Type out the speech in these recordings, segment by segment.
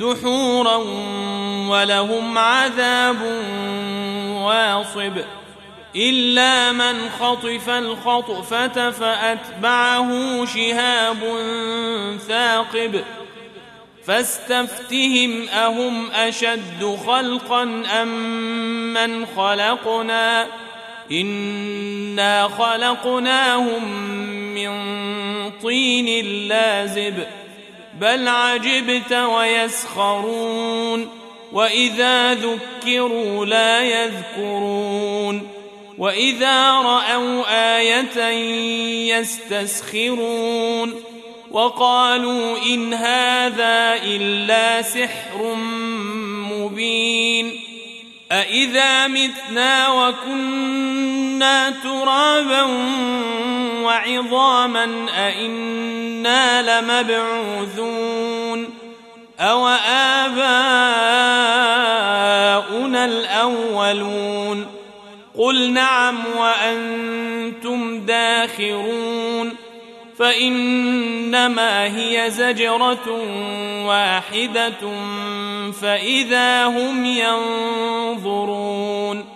دحورا ولهم عذاب واصب إلا من خطف الخطفة فأتبعه شهاب ثاقب فاستفتهم أهم أشد خلقا أم من خلقنا إنا خلقناهم من طين لازب بل عجبت ويسخرون وإذا ذكروا لا يذكرون وإذا رأوا آية يستسخرون وقالوا إن هذا إلا سحر مبين أإذا متنا وكنا ترابا وعظاما أإنا لمبعوثون أو آباؤنا الأولون قل نعم وأنتم داخرون فإنما هي زجرة واحدة فإذا هم ينظرون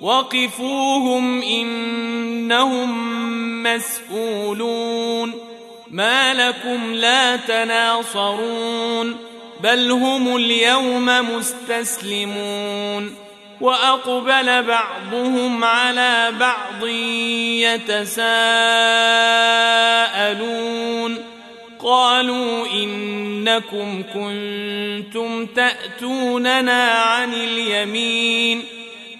وقفوهم انهم مسئولون ما لكم لا تناصرون بل هم اليوم مستسلمون واقبل بعضهم على بعض يتساءلون قالوا انكم كنتم تاتوننا عن اليمين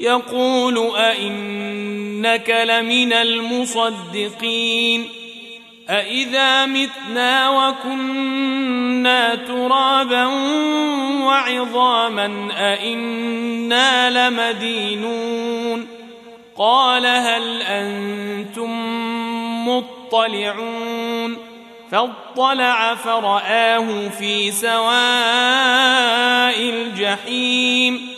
يقول أئنك لمن المصدقين أإذا متنا وكنا ترابا وعظاما أإنا لمدينون قال هل أنتم مطلعون فاطلع فرآه في سواء الجحيم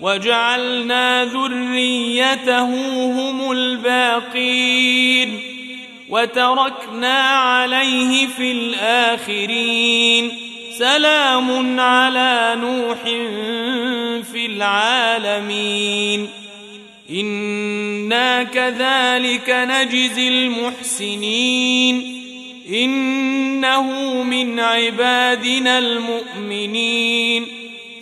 وجعلنا ذريته هم الباقين وتركنا عليه في الآخرين. سلام على نوح في العالمين. إنا كذلك نجزي المحسنين. إنه من عبادنا المؤمنين.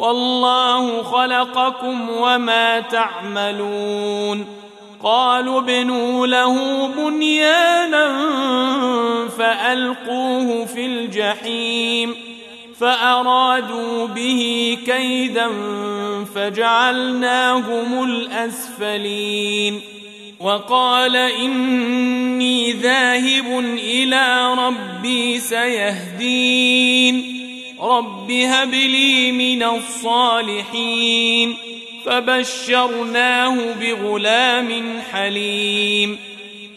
والله خلقكم وما تعملون. قالوا ابنوا له بنيانا فألقوه في الجحيم فأرادوا به كيدا فجعلناهم الأسفلين. وقال إني ذاهب إلى ربي سيهدين. رب هب لي من الصالحين فبشرناه بغلام حليم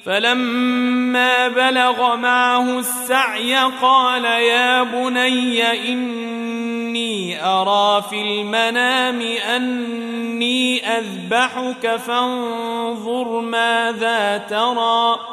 فلما بلغ معه السعي قال يا بني إني أرى في المنام أني أذبحك فانظر ماذا ترى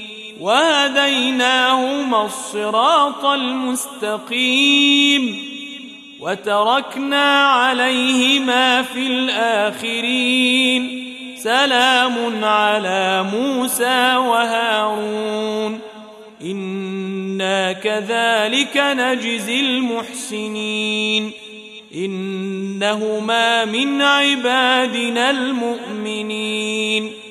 وهديناهما الصراط المستقيم وتركنا عليهما في الآخرين. سلام على موسى وهارون. إنا كذلك نجزي المحسنين. إنهما من عبادنا المؤمنين.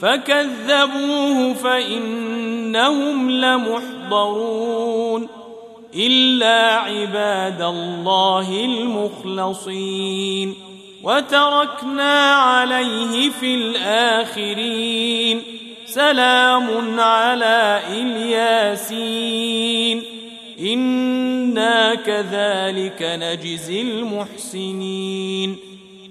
فكذبوه فإنهم لمحضرون إلا عباد الله المخلصين وتركنا عليه في الآخرين سلام على إلياسين إنا كذلك نجزي المحسنين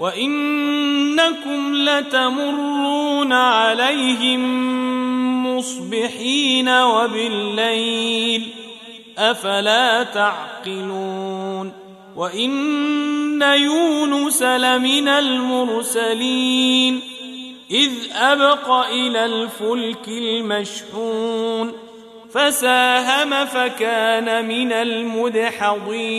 وإنكم لتمرون عليهم مصبحين وبالليل أفلا تعقلون وإن يونس لمن المرسلين إذ أبق إلى الفلك المشحون فساهم فكان من المدحضين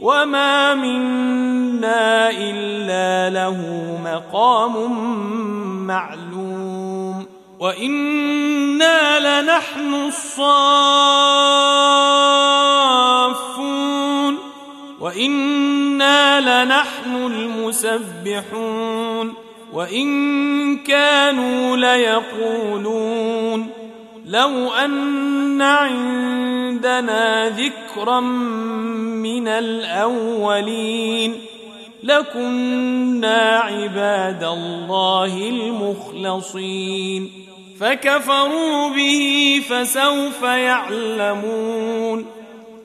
وما منا إلا له مقام معلوم وإنا لنحن الصافون وإنا لنحن المسبحون وإن كانوا ليقولون لو أن عندنا ذكرا من الأولين لكنا عباد الله المخلصين فكفروا به فسوف يعلمون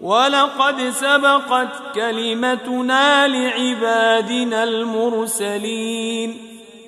ولقد سبقت كلمتنا لعبادنا المرسلين